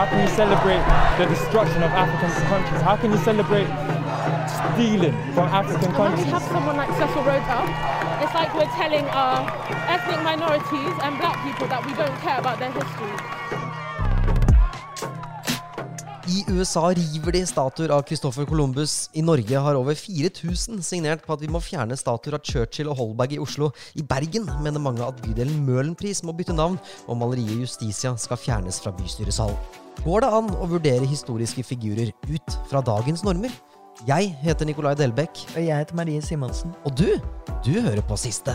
How can you celebrate the destruction of African countries? How can you celebrate stealing from African countries? And when we have someone like Cecil Rhodes it's like we're telling our ethnic minorities and black people that we don't care about their history. I USA river de statuer av Christoffer Columbus. I Norge har over 4000 signert på at vi må fjerne statuer av Churchill og Holberg i Oslo. I Bergen mener mange at bydelen Møhlenpris må bytte navn, og maleriet Justitia skal fjernes fra bystyresalen. Går det an å vurdere historiske figurer ut fra dagens normer? Jeg heter Nicolai Delbekk, Og jeg heter Marie Simonsen. og du, du hører på siste.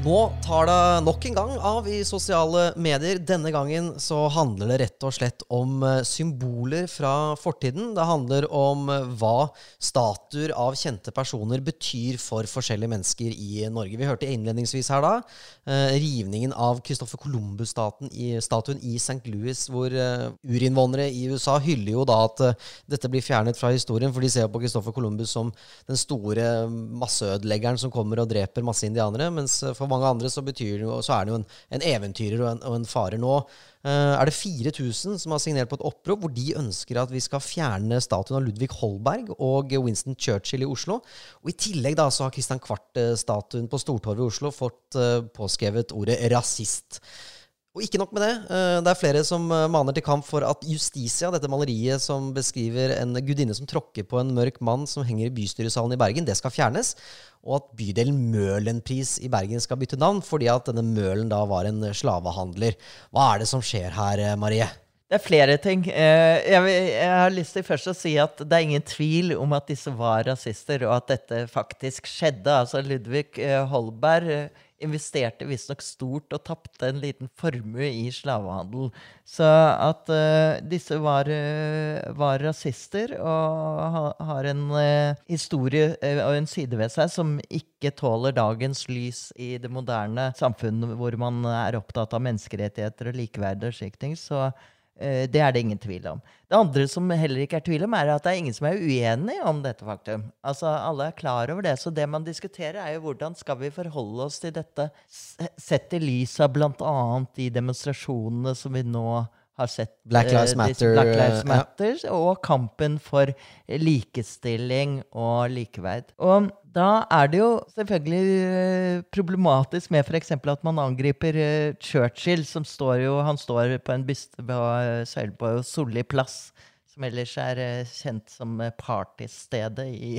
Nå tar det nok en gang av i sosiale medier. Denne gangen så handler det rett og slett om eh, symboler fra fortiden. Det handler om eh, hva statuer av kjente personer betyr for forskjellige mennesker i Norge. Vi hørte innledningsvis her da eh, rivningen av Christoffer Columbus-statuen i, St. Louis, hvor urinnvånere i USA hyller jo da at dette blir fjernet fra historien, for de ser på Christoffer Columbus som den store masseødeleggeren som kommer og dreper masse indianere, mens eh, for mange andre så, jo, så er det jo en, en eventyrer og en, og en farer. Nå Uh, er det 4000 som har signert på et opprop hvor de ønsker at vi skal fjerne statuen av Ludvig Holberg og Winston Churchill i Oslo. Og I tillegg da så har Christian Kvart-statuen på Stortorvet i Oslo fått uh, påskrevet ordet rasist. Og ikke nok med det. eh, Det er flere som eh, maner til kamp for at Justitia, dette maleriet som beskriver en gudinne som tråkker på en mørk mann som henger i bystyresalen i Bergen, det skal fjernes. Og at bydelen Møhlenpris i Bergen skal bytte navn fordi at denne Møhlen da var en slavehandler. Hva er det som skjer her, eh, Marie? Det er flere ting. Jeg, har lyst til først å si at det er ingen tvil om at disse var rasister, og at dette faktisk skjedde. Altså Ludvig Holberg investerte visstnok stort og tapte en liten formue i slavehandel. Så at uh, disse var, uh, var rasister og ha, har en uh, historie og en side ved seg som ikke tåler dagens lys i det moderne samfunnet hvor man er opptatt av menneskerettigheter og likeverd og slike ting. Så Det er det ingen tvil om. Det andre som heller ikke er tvil om, er at det er ingen som er uenig om dette faktum. Altså, Alle er klar over det. Så det man diskuterer, er jo hvordan skal vi forholde oss til dette, sett i lys av bl.a. de demonstrasjonene som vi nå har sett. Black Lives eh, Matter, Black Lives ja. Og kampen for likestilling og likeverd. Og da er det jo selvfølgelig eh, problematisk med f.eks. at man angriper eh, Churchill, som står jo Han står på en byste på eh, på Solli plass, som ellers er eh, kjent som eh, partystedet i,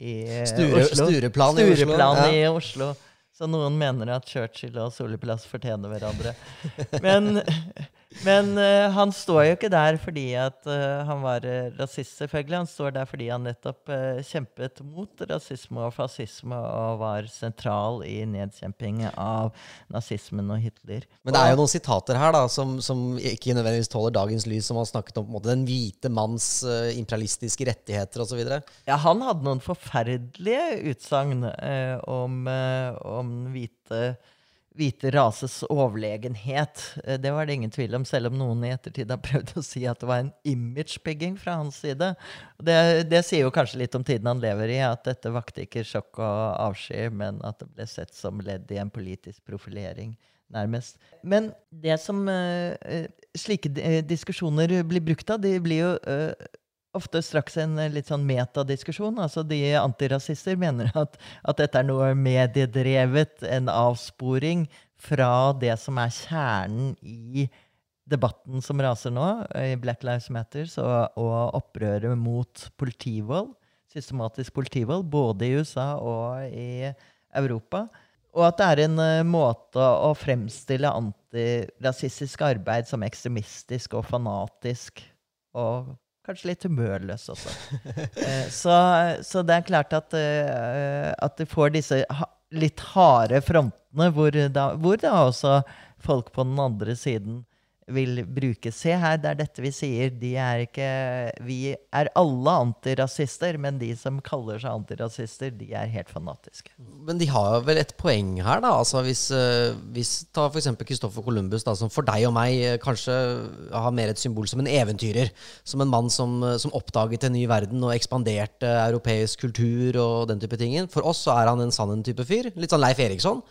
i eh, Sture- Oslo. Stureplan i Oslo, Stureplan i Oslo. Så noen mener at Churchill og Solli plass fortjener hverandre. Men, men uh, han står jo ikke der fordi at uh, han var eh, rasist, selvfølgelig. Han står der fordi han nettopp kjempet mot rasisme og fascisme og var sentral i nedkjemping av nazismen og Hitler. Men det er jo noen sitater her da, som, som ikke nødvendigvis tåler dagens lys, som har snakket om måte, den hvite manns imperialistiske rettigheter osv. Ja, han hadde noen forferdelige utsagn om, om hvite, hvite rases overlegenhet. Eh, det var det ingen tvil om, selv om noen i ettertid har prøvd å si at det var en imagebygging fra hans side. Det, det sier jo kanskje litt om tiden han lever i, at dette vakte ikke sjokk og avsky, men at det ble sett som ledd i en politisk profilering. Nærmest. Men det som eh, slike diskusjoner blir brukt av, de blir jo eh, ofte straks en eh, litt sånn metadiskusjon. Altså de antirasister mener at, at dette er noe mediedrevet, en avsporing fra det som er kjernen i debatten som raser nå, i Black Lives Matter, og, og opprøret mot politivold, systematisk politivold, både i USA og i Europa. Og at det er en uh, måte å fremstille antirasistisk arbeid som ekstremistisk og fanatisk, og kanskje litt humørløs også. Eh, så, så det er klart at, eh, at du får disse ha, litt harde frontene, hvor da, hvor da også folk på den andre siden vil bruke. Se her, det er dette vi sier. De er ikke Vi er alle antirasister, men de som kaller seg antirasister, de er helt fanatiske. Men de har vel et poeng her, da. Altså hvis, uh, hvis ta f.eks. Christoffer Columbus, da, som for deg og meg uh, kanskje har mer et symbol som en eventyrer. Som en mann som, uh, som oppdaget en ny verden og ekspanderte europeisk kultur og den type ting. For oss så er han en sann type fyr. Litt sånn Leif Eriksson.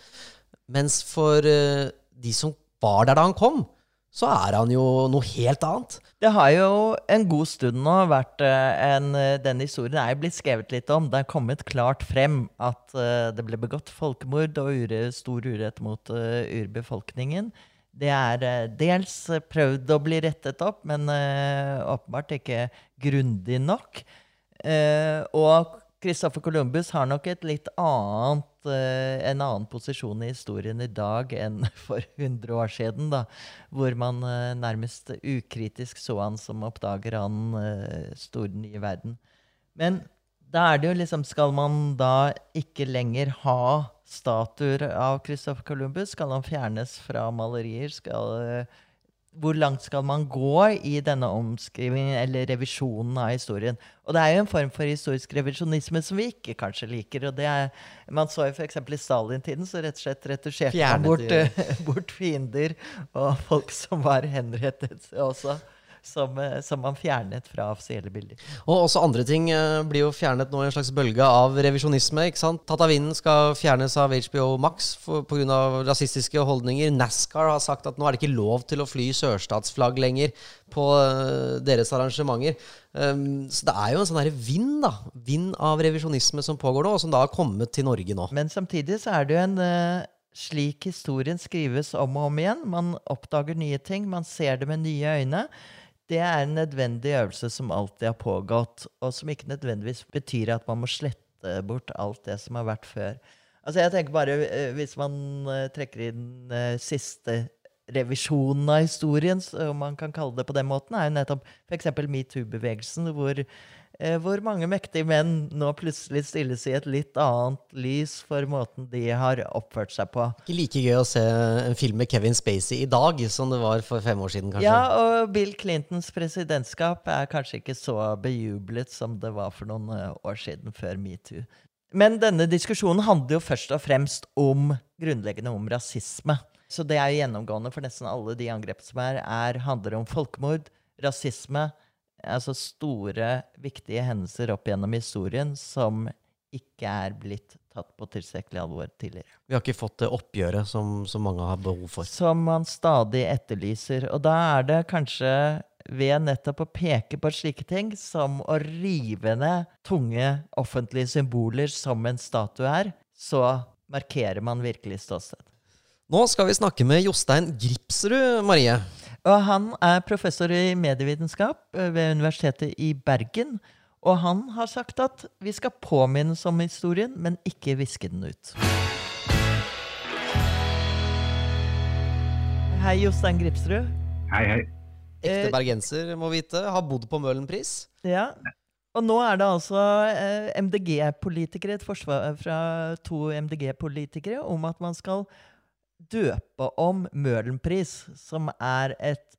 Mens for de som var der da han kom, så er han jo noe helt annet. Det har jo en god stund nå vært en Denne historien er blitt skrevet litt om. Det er kommet klart frem at det ble begått folkemord og ure, stor urett mot urbefolkningen. Det er dels prøvd å bli rettet opp, men åpenbart ikke grundig nok. Og Christoffer Columbus har nok et litt annet, uh, en annen posisjon i historien i dag enn for 100 år siden, da, hvor man uh, nærmest ukritisk så han som oppdager den uh, store nye verden. Men da er det jo liksom Skal man da ikke lenger ha statuer av Christopher Columbus? Skal han fjernes fra malerier? Skal hvor langt skal man gå i denne omskrivingen eller revisjonen av historien? Og det er jo en form for historisk revisjonisme som vi ikke kanskje liker. og det er, Man så jo f.eks. i Stalin-tiden så rett og slett retusjerte man bort, bort, fiender og folk som var henrettet også som, eh, som, man fjernet fra offisielle bilder. Og også andre ting uh, blir jo fjernet nå i en slags bølge av revisjonisme. ikke sant? Tatt av vinden skal fjernes av HBO Max pga. rasistiske holdninger. NASCAR har sagt at nå er det ikke lov til å fly sørstatsflagg lenger på uh, deres arrangementer. Um, så det er jo en sånn vind da, vind av revisjonisme som pågår nå, og som da har kommet til Norge nå. Men samtidig så er det jo en uh, slik historien skrives om og om igjen. Man oppdager nye ting, man ser det med nye øyne det er en nødvendig øvelse som alltid har pågått, og som ikke nødvendigvis betyr at man må slette bort alt det som har vært før. Altså jeg tenker bare, eh, Hvis man eh, trekker inn uh, siste revisjonen av historien, om man kan kalle det på den måten, er jo nettopp f.eks. metoo-bevegelsen, hvor Eh, hvor mange mektige menn nå plutselig stilles i et litt annet lys for måten de har oppført seg på. Ikke like gøy å se en film med Kevin Spacey i dag som det var for fem år siden, kanskje? Ja, og Bill Clintons presidentskap er kanskje ikke så bejublet som det var for noen eh, år siden, før metoo. Men denne diskusjonen handler jo først og fremst om grunnleggende om rasisme. Så det er jo gjennomgående for nesten alle de angrepene som er, er handler om folkemord, rasisme, altså store, viktige hendelser opp gjennom historien som ikke er blitt tatt på tilstrekkelig alvor tidligere. Vi har ikke fått det oppgjøret som, som mange har behov for. Som man stadig etterlyser. Og da er det kanskje ved nettopp å peke på slike ting som å rive ned tunge offentlige symboler som en statue er, så markerer man virkelig ståsted. Nå skal vi snakke med Jostein Gripsrud, Marie. Og han er professor i medievitenskap eh, ved Universitetet i Bergen. Og han har sagt at vi skal påminnes om historien, men ikke viske den ut. Hei, Jostein Gripsrud. Hei, hei. Ekte bergenser, må vite. Har bodd på Møhlenpris. Ja. Og nå er det altså eh, MDG-politikere, et forsvar fra to MDG-politikere, om at man skal døpe om Møhlenpris, som er et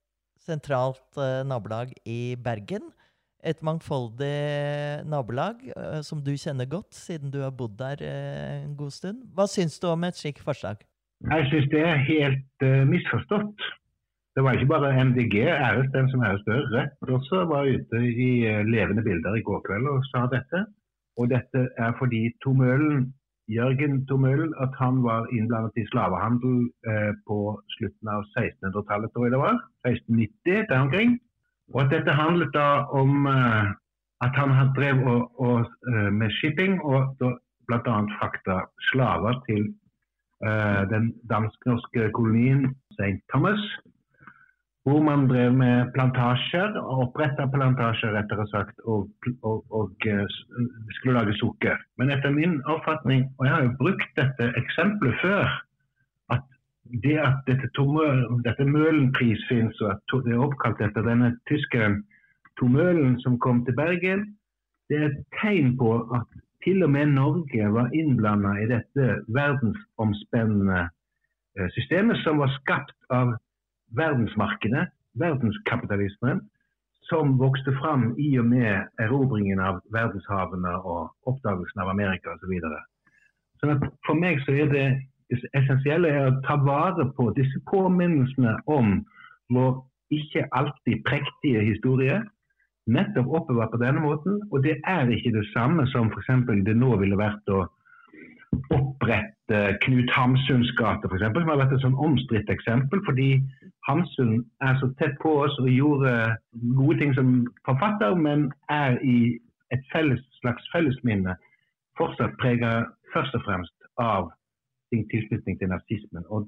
sentralt uh, nabolag i Bergen. Et mangfoldig nabolag uh, som du kjenner godt, siden du har bodd der uh, en god stund. Hva syns du om et slikt forslag? Jeg syns det er helt misforstått. Det var ikke bare MDG, æres den som æres bør, rett også var ute i levende bilder i går kveld og sa dette. Og dette er fordi Tomølen Jørgen Tomøl at han var innblandet i slavehandel eh, på slutten av 1600-tallet, tror jeg det var. 1690 der omkring. Og at dette handlet da om eh, at han drev og, og, uh, med shipping og bl.a. frakta slaver til eh, den dansk-norske kolonien St. Thomas hvor man drev med plantasjer, oppretta plantasjer rettere sagt, og, og, og, eh, skulle lage sukker. Men etter min oppfatning, og jeg har jo brukt dette eksempelet før, at det at dette, tomøl, dette Møhlenpris fins, og at det er oppkalt etter denne tyskeren Tomølen som kom til Bergen, det er et tegn på at til og med Norge var innblanda i dette verdensomspennende eh, systemet som var skapt av verdensmarkedet, verdenskapitalismen, som vokste fram i og med erobringen av verdenshavene og oppdagelsen av Amerika osv. Så videre. så for meg så er det essensielle å ta vare på disse påminnelsene om vår ikke alltid prektige historie, nettopp oppbevart på denne måten. Og det er ikke det samme som f.eks. det nå ville vært å opprette Knut Hamsuns gate, f.eks., som har vært et sånn omstridt eksempel. fordi Hamsun er så tett på oss og gjorde gode ting som forfatter, men er i et felles, slags fellesminne fortsatt preget først og fremst av sin tilknytning til nazismen. Og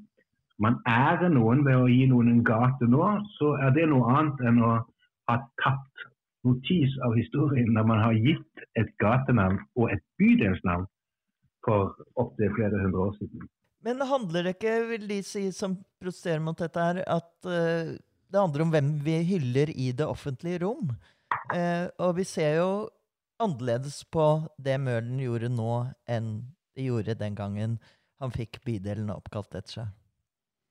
man ærer noen ved å gi noen en gate nå, så er det noe annet enn å ha tatt notis av historien når man har gitt et gatenavn og et bydelsnavn for opptil flere hundre år siden. Men handler det ikke, vil de si, som protesterer mot dette, her, at uh, det handler om hvem vi hyller i det offentlige rom? Uh, og vi ser jo annerledes på det Møhlen gjorde nå, enn det gjorde den gangen han fikk bydelen oppkalt etter seg.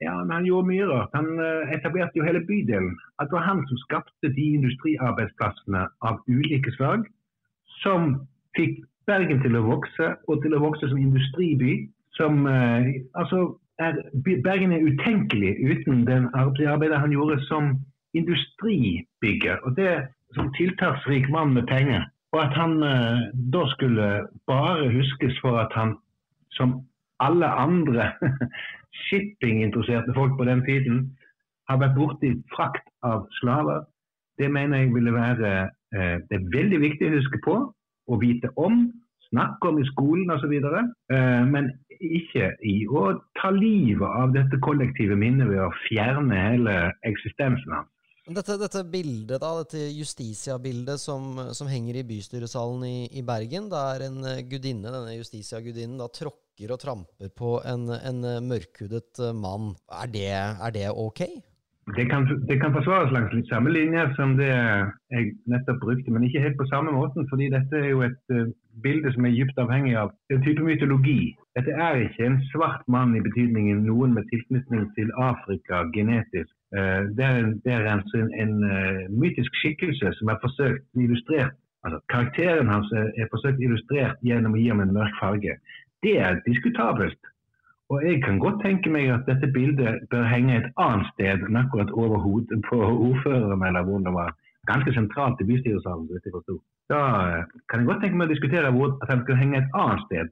Ja, men Han gjorde mye rart. Han uh, etablerte jo hele bydelen. At det var han som skapte de industriarbeidsplassene av ulike slag som fikk Bergen til å vokse, og til å vokse som industriby som eh, altså er, Bergen er utenkelig uten den arbeidet han gjorde som industribygger. Og det som tiltaksrik mann med penger. Og at han eh, da skulle bare huskes for at han, som alle andre shippinginteresserte folk på den tiden, har vært borti frakt av slaver. Det mener jeg ville være eh, Det er veldig viktig å huske på og vite om snakke om i skolen osv., eh, men ikke i å ta livet av dette kollektive minnet ved å fjerne hele eksistensen hans. Dette, dette, bildet, da, dette Justisia-bildet som, som, henger i bystyresalen i, i, Bergen, der en gudinne, denne Justisia-gudinnen da tråkker og tramper på en, en mørkhudet mann. Er det, er det ok? Det kan, det kan, forsvares langs litt samme linjer som det jeg nettopp brukte, men ikke helt på samme måten. fordi dette er jo et uh, bilde som er dypt avhengig av en type mytologi. Dette er ikke en svart mann i betydningen noen med tilknytning til Afrika genetisk. Uh, det er, det er en, en, uh, mytisk skikkelse som er forsøkt illustrert. Altså, karakteren hans er, er forsøkt illustrert gjennom å gi ham en mørk farge. Det er diskutabelt. Og jeg kan godt tenke meg at dette bildet bør henge et annet sted enn akkurat over hodet på ordføreren, eller hvor det var ganske sentralt i bystyresalen. hvis jeg forstod. Da eh, kan jeg godt tenke meg å diskutere at den skal henge et annet sted.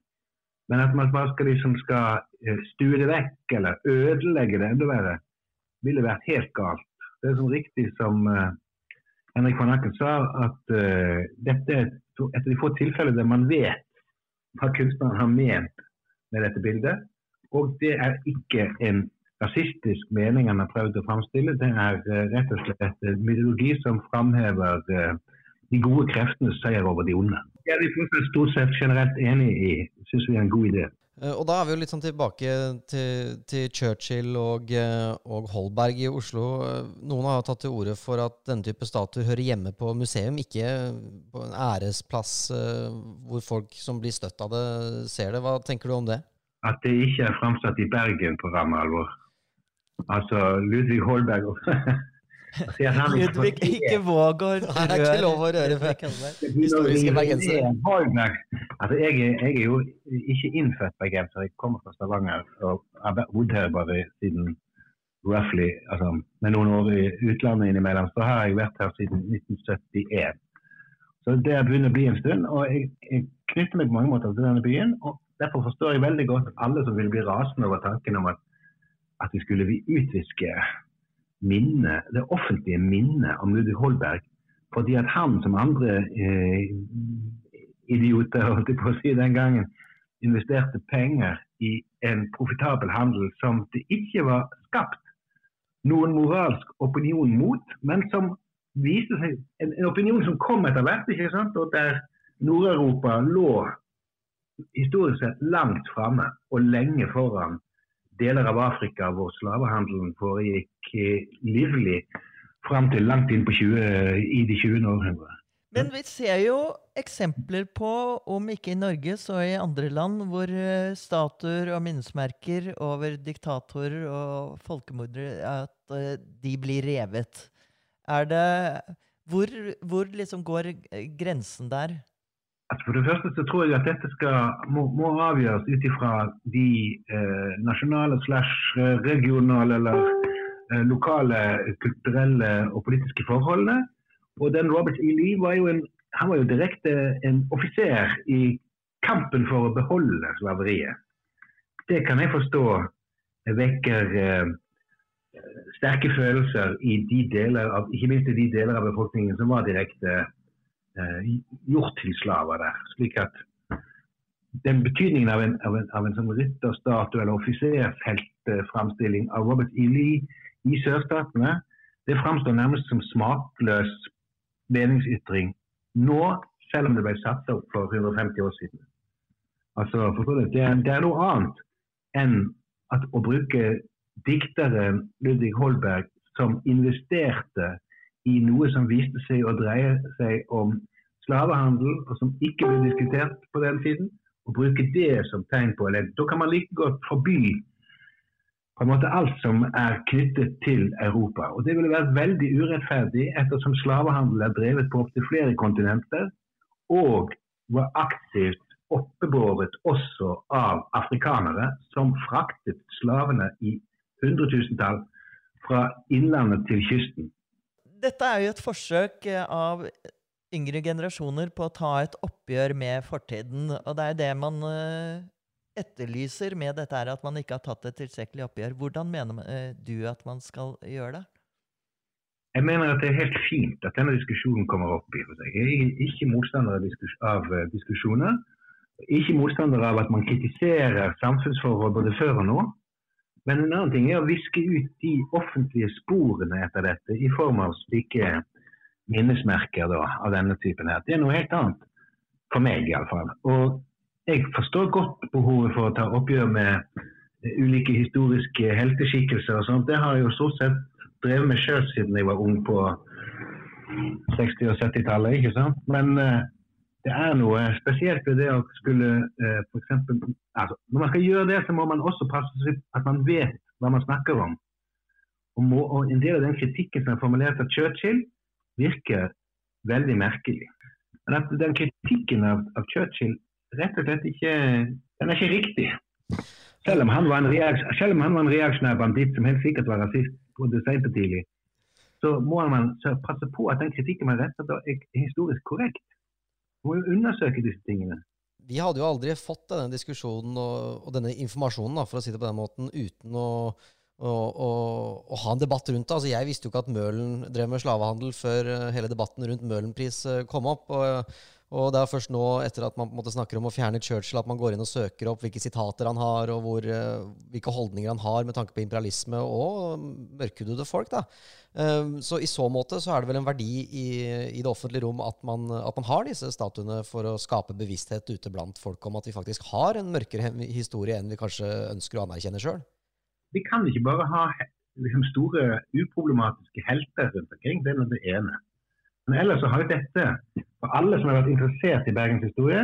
Men at man bare skal, liksom skal eh, stue det vekk eller ødelegge det enda verre, ville vært helt galt. Det er sånn riktig som uh, Henrik van Acken sa, at uh, dette er et av de få tilfellene der man vet hva kunstneren har ment med dette bildet. Og det er ikke en rasistisk mening han har prøvd å framstille. Det er uh, rett og slett en mytologi som framhever uh, de gode kreftenes seier over de onde. Det er stort sett generelt enig i. Syns vi er en god idé. Uh, og da er vi jo litt sånn tilbake til, til Churchill og, og, Holberg i Oslo. Noen har tatt til orde for at denne type statuer hører hjemme på museum, ikke på en æresplass hvor folk som blir støtt av det, ser det. Hva tenker du om det? At det ikke er framsatt i Bergen på ramme alvor. Altså Ludvig Holberg Ludvig, ikke våg å røre Det er ikke lov å røre historiske bergensere. Altså, jeg, jeg, er jo ikke innfødt bergenser. Jeg kommer fra Stavanger og har bodd her bare siden roughly, altså, med noen år i utlandet innimellom. Så har jeg vært her siden 1971. Så det har begynt å bli en stund. Og jeg, jeg knytter meg på mange måter til denne byen. og Derfor forstår jeg veldig godt alle som vil bli rasende over tanken om at, at vi skulle utviske minnet, det offentlige minnet om Ludvig Holberg. Fordi at han, som andre eh, idioter holdt jeg på å si den gangen, investerte penger i en profitabel handel som det ikke var skapt noen moralsk opinion mot, men som viste seg en, en opinion som kom etter hvert, ikke sant? og der Nord-Europa lå historisk sett langt framme og lenge foran deler av Afrika hvor slavehandelen foregikk livlig fram til langt inn på 20, i de 20. århundre. Men vi ser jo eksempler på, om ikke i Norge, så i andre land, hvor eh, statuer og minnesmerker over diktatorer og folkemordere at eh, de blir revet. Er det Hvor, hvor liksom går grensen der? Altså for det første så tror jeg at dette skal, må, må avgjøres ut ifra de eh, nasjonale slash regionale eller eh, lokale kulturelle og politiske forholdene. Og den Robert E. Lee var jo, en, var jo direkte en offiser i kampen for å beholde slaveriet. Det kan jeg forstå vekker eh, sterke følelser i de deler av, ikke minst i de deler av befolkningen som var direkte Eh, gjort til slaver der. slik at den betydningen av en, av en, av en sånn rytterstatue eller offiserfeltframstilling av Robert Ely i sørstatene, det framstår nærmest som smakløs meningsytring nå, selv om det ble satt opp for 150 år siden. Altså, forstår du, det det er noe annet enn at å bruke dikteren Ludvig Holberg som investerte i noe som viste seg å dreie seg om slavehandel, og som ikke ble diskutert på den tiden, og bruke det som tegn på elendighet. Da kan man like godt forby på en måte alt som er knyttet til Europa. Og Det ville vært veldig urettferdig ettersom slavehandel er drevet på opptil flere kontinenter, og var aktivt oppebåret også av afrikanere som fraktet slavene i hundretusentall fra innlandet til kysten dette er jo et forsøk eh, av yngre generasjoner på å ta et oppgjør med fortiden. Og det er det man eh, etterlyser med dette, er at man ikke har tatt et tilstrekkelig oppgjør. Hvordan mener eh, du at man skal gjøre det? Jeg mener at det er helt fint at denne diskusjonen kommer opp. i seg. Jeg er ikke motstander av diskusjoner. Ikke motstander av at man kritiserer samfunnsforhold både før og nå. Men en annen ting er å viske ut de offentlige sporene etter dette i form av slike minnesmerker da, av denne typen her. Det er noe helt annet. For meg, iallfall. Og jeg forstår godt behovet for å ta oppgjør med ulike historiske helteskikkelser og sånt. Det har jeg jo stort sett drevet med sjøl siden jeg var ung på 60- og 70-tallet. ikke sant? Men uh, det er noe spesielt ved det å skulle eh, f.eks. Altså, når man skal gjøre det, så må man også passe seg at man vet hva man snakker om. Og, må, og En del av den kritikken som er formulert av Churchill, virker veldig merkelig. Men at den kritikken av, av, Churchill rett og slett ikke den er ikke riktig. Selv om han var en, om han var en reaksjonær banditt som helt sikkert var rasist både seint og tidlig, så må man passe på at den kritikken man retter er historisk korrekt må jo undersøke disse tingene. Vi hadde jo aldri fått denne diskusjonen og, og denne informasjonen, da, for å si det på den måten, uten å, å, å, å ha en debatt rundt det. Altså, jeg visste jo ikke at Møhlen drev med slavehandel før eh, hele debatten rundt Møhlenpris eh, kom opp. og og det er først nå, etter at man på en måte snakker om å fjerne Churchill, at man går inn og søker opp hvilke sitater han har, og hvor, uh, hvilke holdninger han har med tanke på imperialisme og mørkhudede folk. da. Uh, så i så måte så er det vel en verdi i, i det offentlige rom at man, at man, har disse statuene for å skape bevissthet ute blant folk om at vi faktisk har en mørkere historie enn vi kanskje ønsker å anerkjenne sjøl. Vi kan ikke bare ha liksom, store uproblematiske helter rundt omkring. Det er det ene. Men ellers så har jo dette, for alle som har vært interessert i Bergens historie,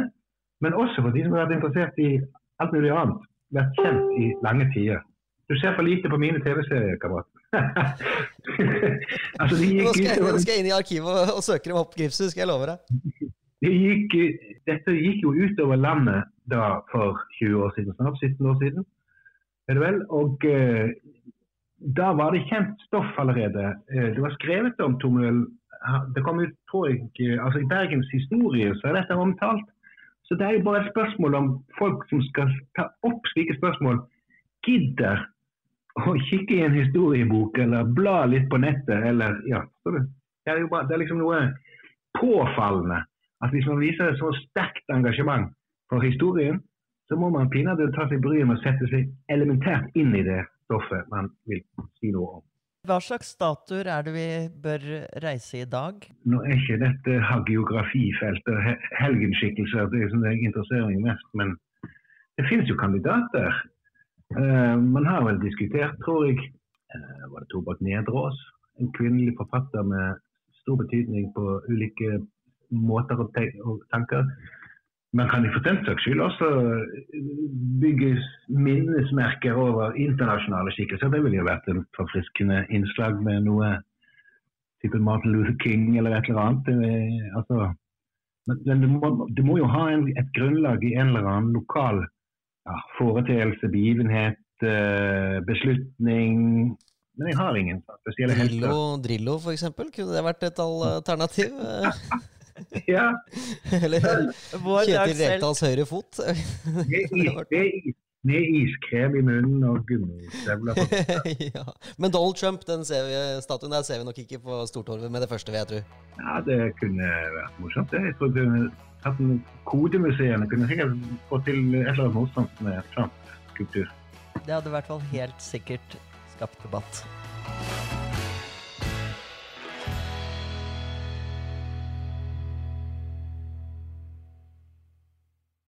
men også for de som har vært interessert i alt mulig annet, vært kjent i lange tider. Du ser for lite på mine TV-serier, kamerat. altså, nå, skal jeg, nå skal jeg inn i arkivet og søke dem opp, Gripshus, skal jeg love deg. Det gikk, dette gikk jo utover landet da for 20 år siden, snart 17 år siden. Er det vel? Og eh, da var det kjent stoff allerede. Uh, det var skrevet om Tomuel det kom ut, jeg, altså I Bergens historie så er dette omtalt. Så det er jo bare et spørsmål om folk som skal ta opp slike spørsmål, gidder å kikke i en historiebok eller bla litt på nettet. eller, ja, Det er jo bare, det er liksom noe påfallende at hvis man viser et så sterkt engasjement for historien, så må man pinadø ta seg bryet med å sette seg elementært inn i det stoffet man vil si noe om. Hva slags statuer er det vi bør reise i dag? Nå er ikke dette hagiografifeltet helgenskikkelser, det er som jeg interesserer meg mest. Men det finnes jo kandidater. Uh, man har vel diskutert, tror jeg, uh, var det Torbakk Nedreås? En kvinnelig forfatter med stor betydning på ulike måter og, te og tanker. Man kan for den saks skyld også bygge minnesmerker over internasjonale skikkelser. Det ville jo vært et forfriskende innslag med noe type Martin Luther King eller et eller annet. Det, altså, men, du, må, du, må, jo ha en, et grunnlag i en eller annen lokal ja, foreteelse, begivenhet, uh, beslutning. Men jeg har ingen spesielle Drillo, Drillo, for eksempel? Kunne det vært et alternativ? ja. Eller Kjetil Rekdals høyre fot. Med iskrem i munnen og gummistøvler. ja. Men Donald Trump, den ser vi, statuen der ser vi nok ikke på Stortorvet med det første, vil jeg tro. Ja, det kunne vært morsomt. Jeg tror kunne hatt Kodemuseene kunne sikkert få til et eller annet morsomt med Trump-kultur. Det hadde i hvert fall helt sikkert skapt debatt.